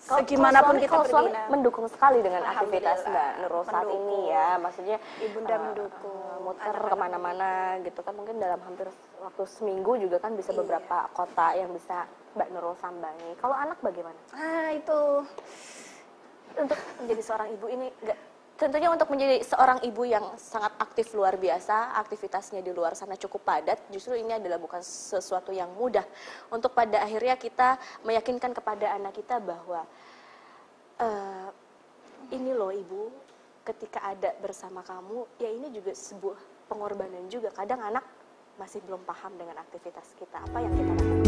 Kalau gimana pun kita pergi mendukung sekali dengan aktivitas Mbak Nurul saat ini ya, maksudnya ibunda uh, mendukung, uh, muter ke mana-mana gitu kan mungkin dalam hampir waktu seminggu juga kan bisa iya. beberapa kota yang bisa Mbak Nurul sambangi. Kalau anak bagaimana? Ah itu untuk menjadi seorang ibu ini enggak tentunya untuk menjadi seorang ibu yang sangat aktif luar biasa, aktivitasnya di luar sana cukup padat, justru ini adalah bukan sesuatu yang mudah untuk pada akhirnya kita meyakinkan kepada anak kita bahwa uh, ini loh ibu, ketika ada bersama kamu, ya ini juga sebuah pengorbanan juga. Kadang anak masih belum paham dengan aktivitas kita, apa yang kita lakukan.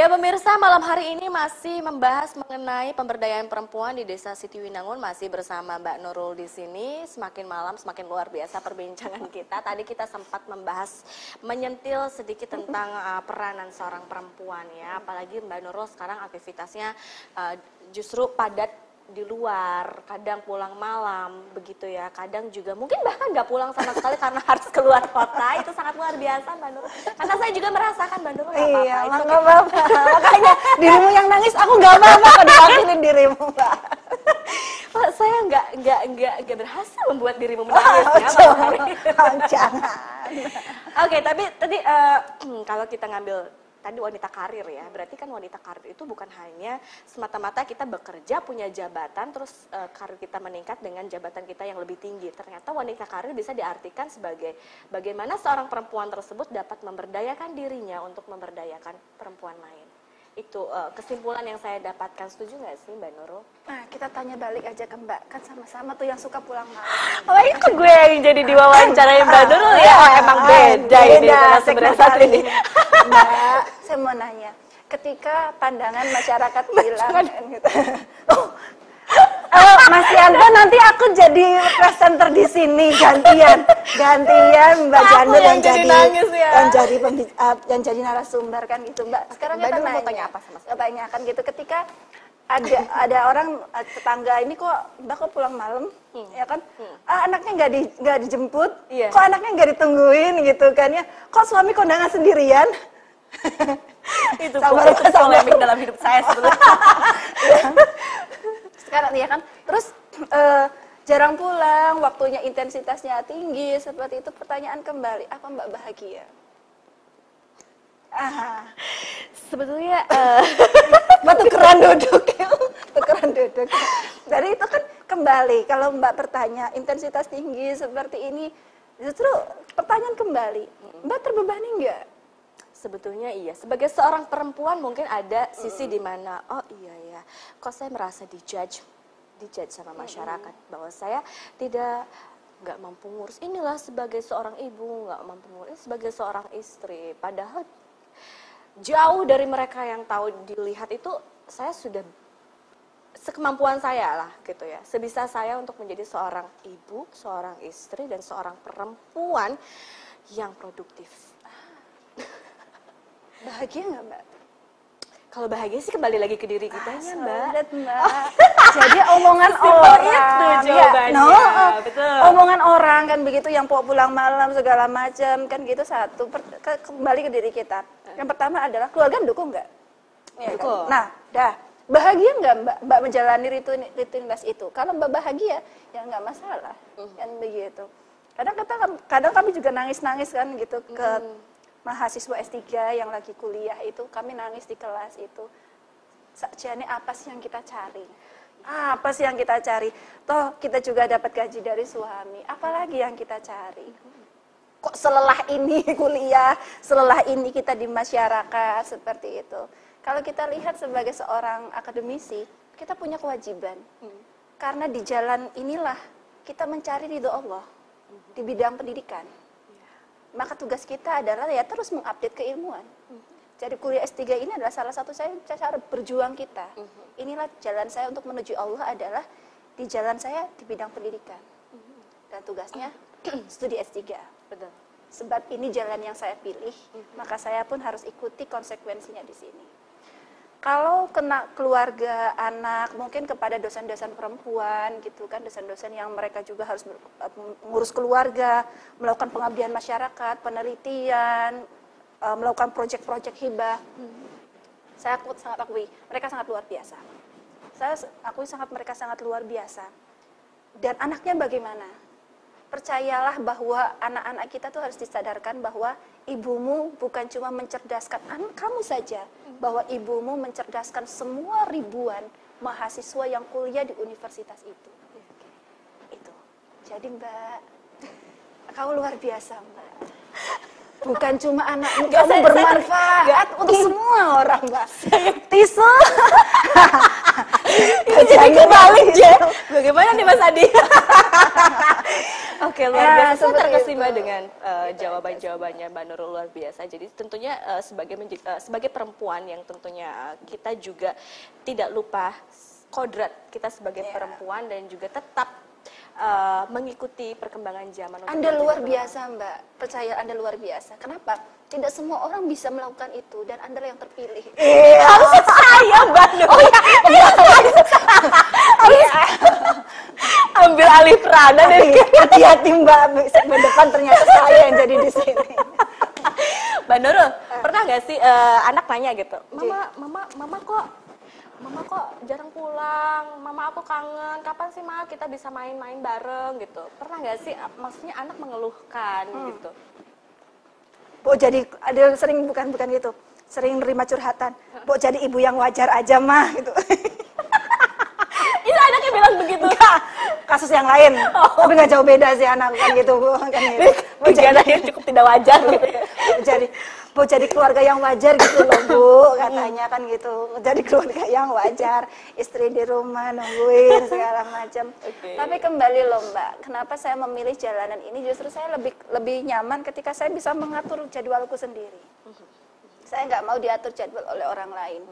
Ya pemirsa, malam hari ini masih membahas mengenai pemberdayaan perempuan di Desa Siti Winangun masih bersama Mbak Nurul di sini. Semakin malam semakin luar biasa perbincangan kita. Tadi kita sempat membahas menyentil sedikit tentang uh, peranan seorang perempuan ya. Apalagi Mbak Nurul sekarang aktivitasnya uh, justru padat di luar, kadang pulang malam, begitu ya. Kadang juga mungkin bahkan nggak pulang sama sekali karena harus keluar kota. Itu sangat luar biasa, Mbak Nurul. Karena saya juga merasakan Mbak nggak Iya, apa-apa. Itu nggak apa-apa. Makanya dirimu yang nangis, aku nggak apa-apa diwakilin dirimu, Mbak. Pak, saya nggak nggak nggak nggak berhasil membuat dirimu menangis Oh, ya hari ini. jangan. Jangan. Oke, tapi tadi eh, kalau kita ngambil tadi wanita karir ya, berarti kan wanita karir itu bukan hanya semata-mata kita bekerja punya jabatan terus eh, karir kita meningkat dengan jabatan kita yang lebih tinggi. Ternyata wanita karir bisa diartikan sebagai bagaimana seorang perempuan tersebut dapat memberdayakan dirinya untuk memberdayakan perempuan lain. Itu eh, kesimpulan yang saya dapatkan. Setuju nggak sih Mbak Nurul? Nah, kita tanya balik aja ke Mbak. Kan sama-sama tuh yang suka pulang malam. Oh itu gue yang jadi diwawancarain Mbak Nurul ya? Oh, emang beda, ini narasumbernya segmen satu kali ini. Mbak, saya mau nanya. Ketika pandangan masyarakat bilang kan gitu. Oh, eh, Mas Yanto nanti aku jadi presenter di sini gantian, gantian Mbak yang yang jadi nangis ya. yang jadi uh, yang jadi narasumber kan gitu Mbak. Sekarang Mbak kita Nurul mau nanya, tanya apa sama saya? Tanya kan gitu ketika ada ada orang uh, tetangga ini kok Mbak kok pulang malam ya kan ah, anaknya nggak di nggak dijemput Hmm. Iya. kok anaknya nggak ditungguin gitu kan ya kok suami kondangan sendirian itu, Sabar, itu polemik dalam hidup saya sebetulnya. sekarang ya kan? Terus eh, jarang pulang waktunya intensitasnya tinggi seperti itu pertanyaan kembali apa mbak bahagia? Ah sebetulnya eh, mbak tukeran duduk. Tukeran duduk. Dari itu kan kembali. Kalau mbak bertanya intensitas tinggi seperti ini justru pertanyaan kembali. Mbak terbebani nggak sebetulnya iya. Sebagai seorang perempuan mungkin ada sisi di mana oh iya ya, kok saya merasa dijudge, dijudge sama masyarakat bahwa saya tidak nggak mampu ngurus. Inilah sebagai seorang ibu nggak mampu ngurus, sebagai seorang istri. Padahal jauh dari mereka yang tahu dilihat itu saya sudah sekemampuan saya lah gitu ya sebisa saya untuk menjadi seorang ibu seorang istri dan seorang perempuan yang produktif bahagia nggak mbak kalau bahagia sih kembali lagi ke diri kitanya mbak Solid, mbak. Jadi omongan orang. itu ya, jawabannya, no, betul. Omongan orang kan begitu yang pulang malam segala macam kan gitu satu Per- ke- kembali ke diri kita. Yang pertama adalah keluarga dukung nggak? Ya kan? Nah, dah bahagia nggak mbak mbak menjalani rutini- rutinitas itu? Kalau mbak bahagia ya nggak masalah kan begitu. Kadang kita kadang kami juga nangis-nangis kan gitu ke mahasiswa S3 yang lagi kuliah itu kami nangis di kelas itu sakjane apa sih yang kita cari? Apa sih yang kita cari? Toh kita juga dapat gaji dari suami. Apalagi yang kita cari? Kok selelah ini kuliah, selelah ini kita di masyarakat seperti itu. Kalau kita lihat sebagai seorang akademisi, kita punya kewajiban. Karena di jalan inilah kita mencari ridho Allah di bidang pendidikan. Maka tugas kita adalah ya terus mengupdate keilmuan. Jadi kuliah S3 ini adalah salah satu saya cara berjuang kita. Inilah jalan saya untuk menuju Allah adalah di jalan saya di bidang pendidikan. Dan tugasnya studi S3. betul Sebab ini jalan yang saya pilih, maka saya pun harus ikuti konsekuensinya di sini. Kalau kena keluarga, anak, mungkin kepada dosen-dosen perempuan gitu kan, dosen-dosen yang mereka juga harus mengurus keluarga, melakukan pengabdian masyarakat, penelitian, eh, melakukan proyek-proyek hibah. Saya akut sangat akui, mereka sangat luar biasa. Saya akui sangat mereka sangat luar biasa. Dan anaknya bagaimana? Percayalah bahwa anak-anak kita tuh harus disadarkan bahwa ibumu bukan cuma mencerdaskan anak kamu saja, bahwa ibumu mencerdaskan semua ribuan mahasiswa yang kuliah di universitas itu. Itu. Jadi Mbak, kamu luar biasa Mbak. Bukan cuma anakmu, kamu saya- bermanfaat saya- untuk semua orang Mbak. Tisu. Jadi kebalik ya. Bagaimana nih Mas Adi? Oke, luar Ya, biasa. Saya seperti terkesima itu. dengan uh, jawaban-jawabannya Mbak Nurul luar biasa. Jadi tentunya uh, sebagai uh, sebagai perempuan yang tentunya uh, kita juga tidak lupa kodrat kita sebagai Ya. perempuan dan juga tetap uh, mengikuti perkembangan zaman. Anda luar biasa, Mbak. Percaya Anda luar biasa. Kenapa? Tidak semua orang bisa melakukan itu dan Anda yang terpilih. Iya, harusnya saya Mbak. Oh iya, ambil alih peranan dari Hati-hati Mbak, segmen depan ternyata saya yang jadi di sini. Mbak Nurul, pernah nggak sih eh, anak nanya gitu, mama, mama, mama kok, mama kok jarang pulang, mama aku kangen, kapan sih ma kita bisa main-main bareng gitu? Pernah nggak sih, maksudnya anak mengeluhkan gitu? Bu jadi ada sering bukan bukan gitu. Sering nerima curhatan. Bu jadi ibu yang wajar aja mah gitu. Bilang begitu. Enggak, kasus yang lain. Tapi nggak jauh beda sih anak kan gitu Bu. Kan gitu. Bu jadi, cukup tidak wajar gitu. Bu jadi Bu jadi keluarga yang wajar gitu loh Bu katanya kan gitu. Jadi keluarga yang wajar, istri di rumah nungguin segala macam. Oke. Tapi kembali loh Mbak, kenapa saya memilih jalanan ini justru saya lebih lebih nyaman ketika saya bisa mengatur jadwalku sendiri. Saya nggak mau diatur jadwal oleh orang lain.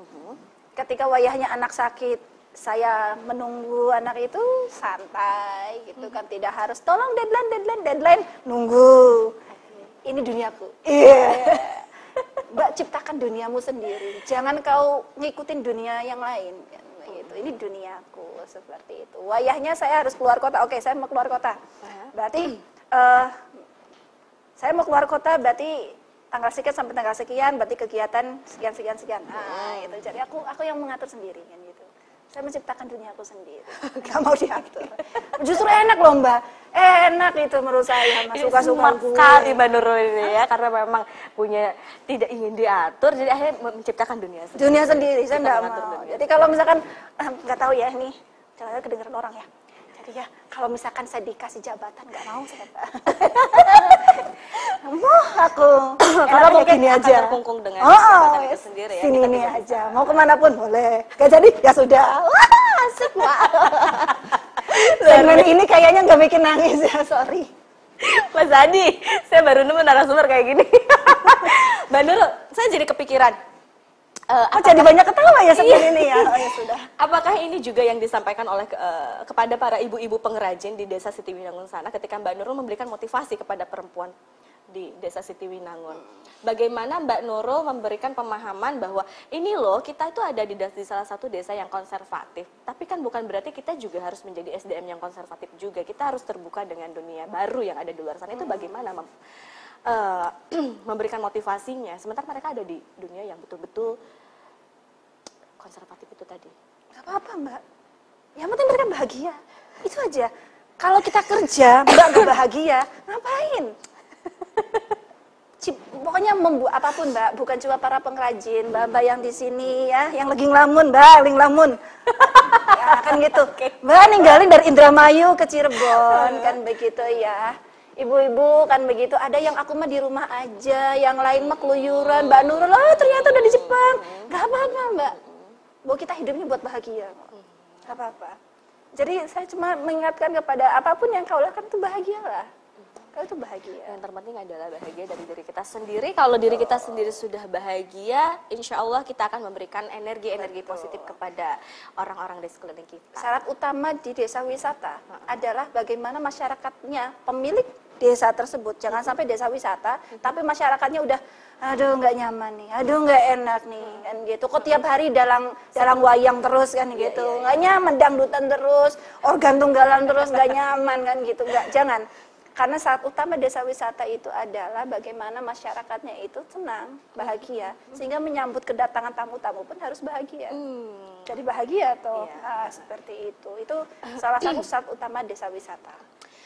Ketika wayahnya anak sakit, saya menunggu anak itu santai gitu kan, tidak harus tolong deadline deadline deadline nunggu. Ini duniaku. Iya. Mbak ciptakan duniamu sendiri. Jangan kau ngikutin dunia yang lain. kan, Gitu. Ini duniaku seperti itu. Wayahnya saya harus keluar kota. Oke, saya mau keluar kota. Berarti eh, saya mau keluar kota berarti tanggal sekian sampai tanggal sekian berarti kegiatan sekian sekian sekian. Nah, itu jadi aku aku yang mengatur sendiri kan gitu. Saya menciptakan dunia aku sendiri. Gak mau diatur. Justru enak loh Mbak. Enak itu menurut saya. Mas suka-suka Smart gue. sekali Mbak Nurul ini ya, karena memang punya tidak ingin diatur, jadi akhirnya menciptakan dunia sendiri. dunia sendiri saya nggak mau dunia. jadi kalau misalkan eh, nggak tahu ya nih jangan kedengeran orang ya jadi ya. Kalau misalkan saya dikasih jabatan nggak mau saya mau. Aku? Karena mungkin gini akan aja. terkungkung dengan oh, jabatan itu yes. sendiri ya, sini ini aja. mau ke mana pun boleh. Gak jadi? Ya sudah. Wah asik pak segmen ini kayaknya nggak bikin nangis ya sorry. Mas Adi, saya baru nemu narasumber kayak gini. Mbak Nurul, saya jadi kepikiran. Eh, oh jadi banyak ketawa ya segmen Iya. ini ya oh ya sudah Apakah ini juga yang disampaikan oleh eh, kepada para ibu-ibu pengrajin di Desa Sitiwinangun sana ketika Mbak Nurul memberikan motivasi kepada perempuan di Desa Sitiwinangun. Bagaimana Mbak Nurul memberikan pemahaman bahwa ini loh kita itu ada di, di salah satu desa yang konservatif. Tapi kan bukan berarti kita juga harus menjadi SDM yang konservatif juga. Kita harus terbuka dengan dunia baru yang ada di luar sana. Itu bagaimana mem- eh, memberikan motivasinya. Sementara mereka ada di dunia yang betul-betul konservatif itu tadi. Gak apa-apa mbak. Yang penting mereka bahagia. Itu aja. Kalau kita kerja, mbak gak bahagia, ngapain? Cip- pokoknya membuat apa pun mbak, bukan cuma para pengrajin, mbak-mbak yang di sini ya, yang lagi ngelamun mbak, lagi ngelamun. ya kan gitu. Mbak ninggalin dari Indramayu ke Cirebon, kan begitu ya. Ibu-ibu kan begitu, ada yang aku mah di rumah aja, yang lain mah keluyuran, Mbak Nurul, oh ternyata udah di Jepang. Gak apa-apa mbak, bahwa kita hidupnya buat bahagia apa-apa. Jadi saya cuma mengingatkan kepada apa pun yang kau lakukan itu bahagialah. Kau itu bahagia. Yang terpenting adalah bahagia dari diri kita sendiri. Kalau diri kita sendiri sudah bahagia, insya Allah kita akan memberikan energi-energi positif kepada orang-orang di sekeliling kita. Syarat utama di desa wisata adalah bagaimana masyarakatnya, pemilik desa tersebut, jangan sampai desa wisata, tapi masyarakatnya udah, aduh nggak nyaman nih, aduh nggak enak nih, kan gitu. Kok tiap hari dalang dalang wayang terus kan gitu, nggak nyaman, dangdutan terus, organ tunggalan terus nggak nyaman kan gitu, nggak, jangan. Karena syarat utama desa wisata itu adalah bagaimana masyarakatnya itu senang, bahagia, sehingga menyambut kedatangan tamu-tamu pun harus bahagia. Jadi bahagia toh, Iya. Nah, seperti itu. Itu salah satu syarat utama desa wisata.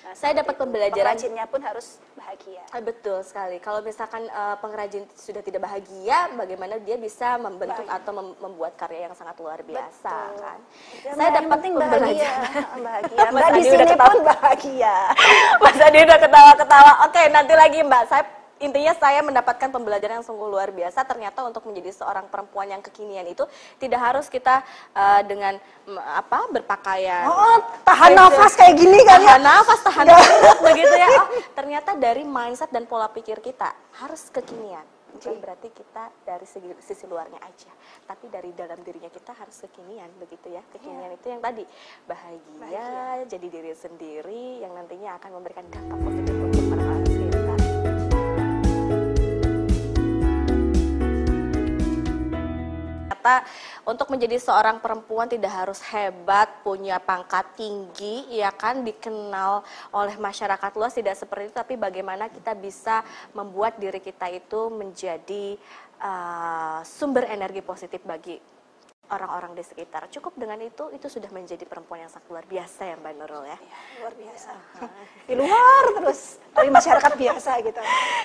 Nah, Saya dapat pembelajaran- Pengrajinnya pun harus bahagia. Ah, Betul sekali. Kalau misalkan eh, pengrajin sudah tidak bahagia, bagaimana dia bisa membentuk Baik. atau mem- membuat karya yang sangat luar biasa Betul. kan? Yang Saya dapat penting bahagia. pembelajaran. bahagia. Mbak di sini pun bahagia. Mas Adi udah ketawa-ketawa. Oke, nanti lagi Mbak. Saya intinya saya mendapatkan pembelajaran yang sungguh luar biasa. Ternyata untuk menjadi seorang perempuan yang kekinian itu tidak harus kita uh, dengan mm, apa berpakaian. Oh tahan nafas kayak gini kan tahan ya? nafas tahan nafas begitu ya. Oh ternyata dari mindset dan pola pikir kita harus kekinian. Bukan berarti kita dari segi, sisi luarnya aja. Tapi dari dalam dirinya kita harus kekinian begitu ya. Kekinian yeah. itu yang tadi bahagia, bahagia. jadi diri sendiri yang nantinya akan memberikan dampak positif ternyata untuk menjadi seorang perempuan tidak harus hebat, punya pangkat tinggi, ya kan dikenal oleh masyarakat luas tidak seperti itu, tapi bagaimana kita bisa membuat diri kita itu menjadi uh, sumber energi positif bagi orang-orang di sekitar. Cukup dengan itu, itu sudah menjadi perempuan yang sangat luar biasa ya Mbak Nurul ya. ya luar biasa. di luar terus, tapi masyarakat biasa gitu.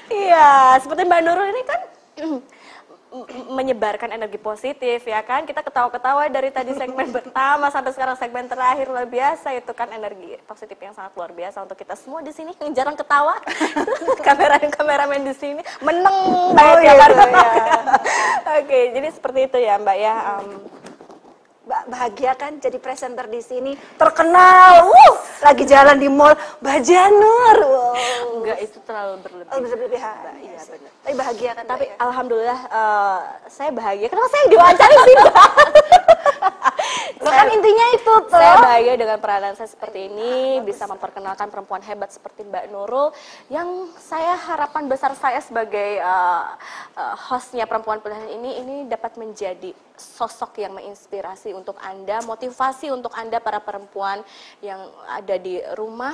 Iya, seperti Mbak Nurul ini kan menyebarkan energi positif ya kan? Kita ketawa-ketawa dari tadi segmen pertama sampai sekarang segmen terakhir luar biasa. Itu kan energi positif yang sangat luar biasa untuk kita semua di sini. Yang jarang ketawa. Kamera dan kameramen di sini meneng oh, iya, ya, ya. oke jadi seperti itu ya mbak ya. Um, bahagia kan jadi presenter di sini? Terkenal. Uh lagi jalan di mall. Mbak Janur. Wow. enggak itu terlalu berlebih. Oh, berlebihan iya, iya benar tapi bahagia kan tapi ya? alhamdulillah uh, saya bahagia. Kenapa saya diwawancara sih kan intinya itu tuh. Saya bahagia dengan peranan saya seperti ini, bisa memperkenalkan perempuan hebat seperti Mbak Nurul, yang saya harapan besar saya sebagai uh, uh, hostnya perempuan pilihan ini, ini dapat menjadi sosok yang menginspirasi untuk Anda, motivasi untuk Anda para perempuan yang ada di rumah,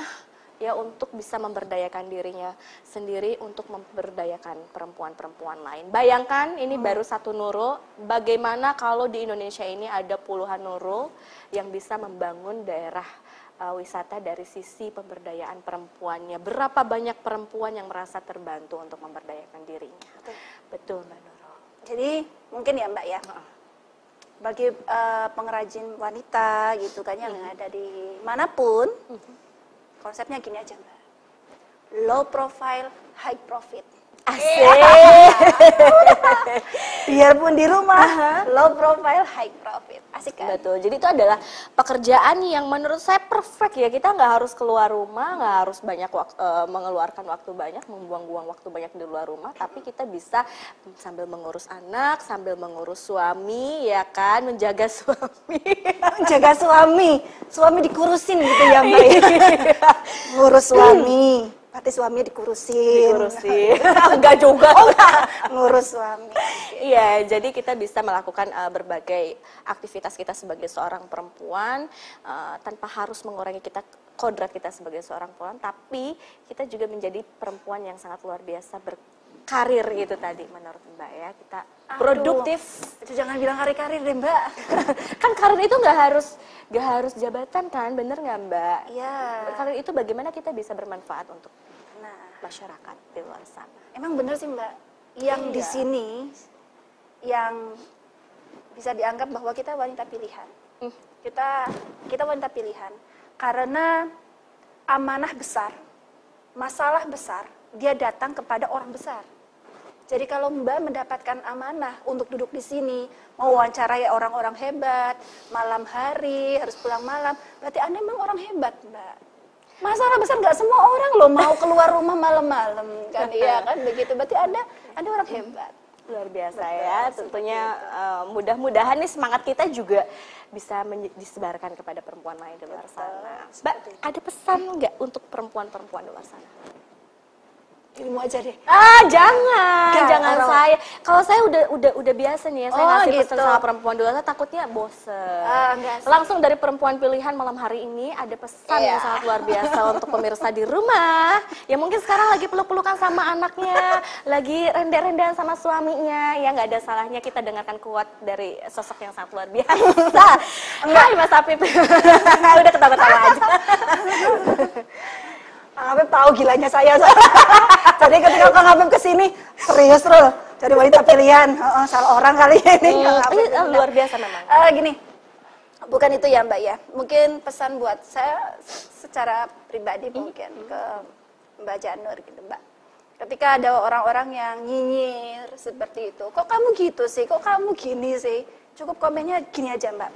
ya untuk bisa memberdayakan dirinya sendiri untuk memberdayakan perempuan-perempuan lain. Bayangkan ini hmm. baru satu nurul, bagaimana kalau di Indonesia ini ada puluhan nurul yang bisa membangun daerah uh, wisata dari sisi pemberdayaan perempuannya. Berapa banyak perempuan yang merasa terbantu untuk memberdayakan dirinya. Betul, Betul Mbak Nurul. Jadi mungkin ya Mbak ya. Bagi uh, pengrajin wanita gitu kan yang hmm. ada di mana pun, hmm konsepnya gini aja mbak. Low profile high profit Asik. Biarpun di rumah, uh-huh. low profile, high profit. Asik kan? Betul. Jadi itu adalah pekerjaan yang menurut saya perfect ya. Kita nggak harus keluar rumah, nggak harus banyak waktu, uh, mengeluarkan waktu banyak, membuang-buang waktu banyak di luar rumah. Tapi kita bisa sambil mengurus anak, sambil mengurus suami, ya kan, menjaga suami. menjaga suami, suami dikurusin gitu ya mbak. Ngurus suami berarti suami dikurusin. Dikurusin. enggak juga. Oh, enggak. Ngurus suami. Iya, jadi kita bisa melakukan uh, berbagai aktivitas kita sebagai seorang perempuan uh, tanpa harus mengurangi kita kodrat kita sebagai seorang perempuan, tapi kita juga menjadi perempuan yang sangat luar biasa ber karir gitu tadi menurut Mbak ya. Kita Aduh, produktif. Itu jangan bilang karir-karir deh Mbak. Kan karir itu nggak harus nggak harus jabatan kan bener nggak Mbak? Iya. Karir itu bagaimana kita bisa bermanfaat untuk nah. masyarakat di luar sana emang bener sih Mbak. Yang iya. di sini yang bisa dianggap bahwa kita wanita pilihan. Hmm. kita kita wanita pilihan. Karena amanah besar masalah besar dia datang kepada orang besar jadi kalau Mbak mendapatkan amanah untuk duduk di sini, mau wawancarai orang-orang hebat, malam hari, harus pulang malam, berarti Anda memang orang hebat, Mbak. Masalah besar nggak semua orang loh mau keluar rumah malam-malam kan, iya kan begitu. Berarti Anda Anda orang hebat. Luar biasa Betul, ya, tentunya uh, mudah-mudahan nih semangat kita juga bisa disebarkan kepada perempuan lain di luar sana. Mbak, ada pesan nggak untuk perempuan-perempuan di luar sana? Ilmu aja deh. Ah, jangan. Gak, jangan orang. saya. Kalau saya udah udah udah biasa nih ya, saya oh, ngasih gitu. pesan sama perempuan dewasa takutnya bosen. Ah, Langsung dari perempuan pilihan malam hari ini ada pesan yeah. yang sangat luar biasa untuk pemirsa di rumah. Ya mungkin sekarang lagi peluk-pelukan sama anaknya, lagi rende-rendean sama suaminya. Ya nggak ada salahnya kita dengarkan kuat dari sosok yang sangat luar biasa. Hai Mas Afif. udah ketawa-ketawa aja. Kang Habib tahu gilanya saya. Jadi ketika Kang Habib ke sini serius terus jadi wanita pilihan. Oh, salah orang kali ini. Hmm, ini luar biasa memang. Uh, gini, bukan itu ya Mbak ya. Mungkin pesan buat saya secara pribadi hmm. mungkin ke Mbak Janur gitu Mbak. ketika ada orang-orang yang nyinyir seperti itu, kok kamu gitu sih, kok kamu gini sih, cukup komennya gini aja mbak.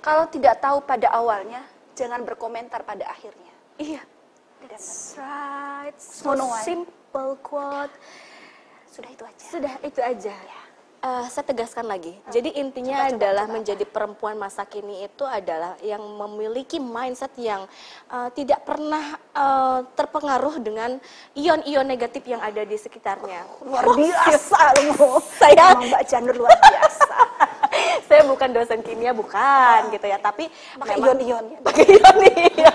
Kalau tidak tahu pada awalnya, jangan berkomentar pada akhirnya. Iya. That's right. So simple quote. Sudah itu aja. Sudah itu aja. Eh, saya tegaskan lagi. Jadi intinya Coba, coba, adalah coba, menjadi perempuan masa kini itu adalah yang memiliki mindset yang eh, tidak pernah eh, terpengaruh dengan ion-ion negatif yang ada di sekitarnya. Luar biasa loh. Saya- Mbak Janur luar biasa. Saya bukan dosen kimia, bukan gitu ya. Tapi Pakai ion-ionnya. pakai ion iya.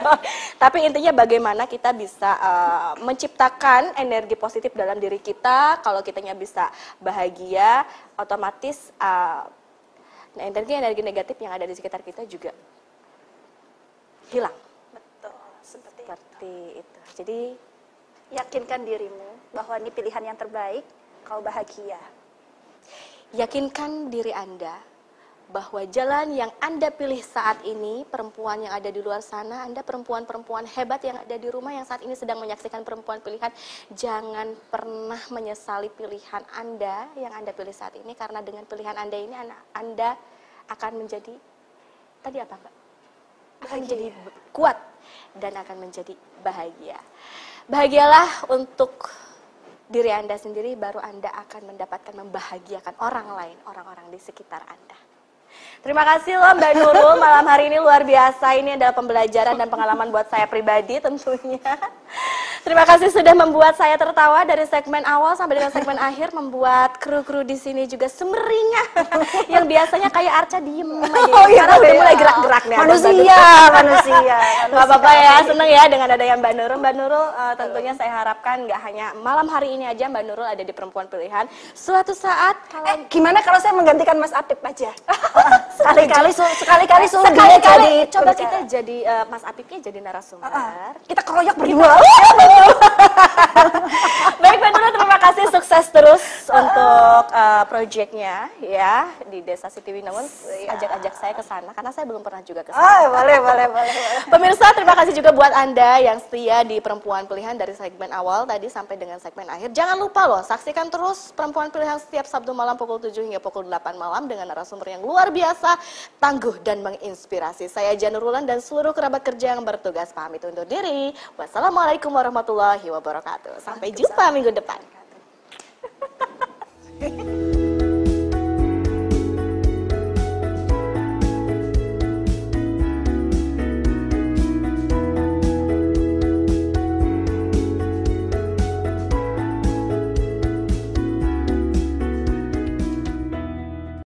Tapi intinya bagaimana kita bisa uh, menciptakan energi positif dalam diri kita. Kalau kitanya bisa bahagia, otomatis uh, energi-energi negatif yang ada di sekitar kita juga hilang. Betul, seperti itu. Seperti itu. Jadi Yakinkan dirimu bahwa ini pilihan yang terbaik, kau bahagia. yakinkan diri Anda bahwa jalan yang Anda pilih saat ini, perempuan yang ada di luar sana, Anda perempuan-perempuan hebat yang ada di rumah yang saat ini sedang menyaksikan perempuan pilihan, jangan pernah menyesali pilihan Anda yang Anda pilih saat ini karena dengan pilihan Anda ini Anda- akan menjadi tadi apa Mbak? Akan menjadi kuat dan akan menjadi bahagia. Bahagialah untuk diri Anda sendiri baru Anda akan mendapatkan membahagiakan orang lain, orang-orang di sekitar Anda. Terima kasih loh Mbak Nurul, malam hari ini luar biasa. Ini adalah pembelajaran dan pengalaman buat saya pribadi tentunya. Terima kasih sudah membuat saya tertawa dari segmen awal sampai dengan segmen akhir, membuat kru-kru di sini juga sumringah. Yang biasanya kayak Arca diem aja. Oh iya, Sekarang udah mulai gerak-gerak nih. Manusia, Nurul. manusia. Gak apa-apa ya, seneng ya dengan adanya Mbak Nurul. Mbak Nurul eh, tentunya saya harapkan nggak hanya malam hari ini aja Mbak Nurul ada di perempuan pilihan. Suatu saat kalau Eh, gimana kalau saya menggantikan Mas Apip aja? sekali-kali sekali-kali suruh dia sekali-kali jadi coba kita jadi eh, Mas Apipnya jadi narasumber. Ah, Kita keroyok berdua. Baik Mbak Nurul, terima kasih sukses terus untuk eh, proyeknya ya di Desa Siti Winangun. Ajak-ajak saya ke sana karena saya belum pernah juga ke sana. Ah, boleh, boleh, boleh, boleh. Pemirsa, terima kasih juga buat Anda yang setia di Perempuan Pilihan dari segmen awal tadi sampai dengan segmen akhir. Jangan lupa loh, saksikan terus Perempuan Pilihan setiap Sabtu malam pukul 7 hingga pukul 8 malam dengan narasumber yang luar biasa, tangguh dan menginspirasi. Saya Janurulan dan seluruh kerabat kerja yang bertugas pamit undur diri. Wassalamualaikum warahmatullahi wabarakatuh. Sampai jumpa minggu depan.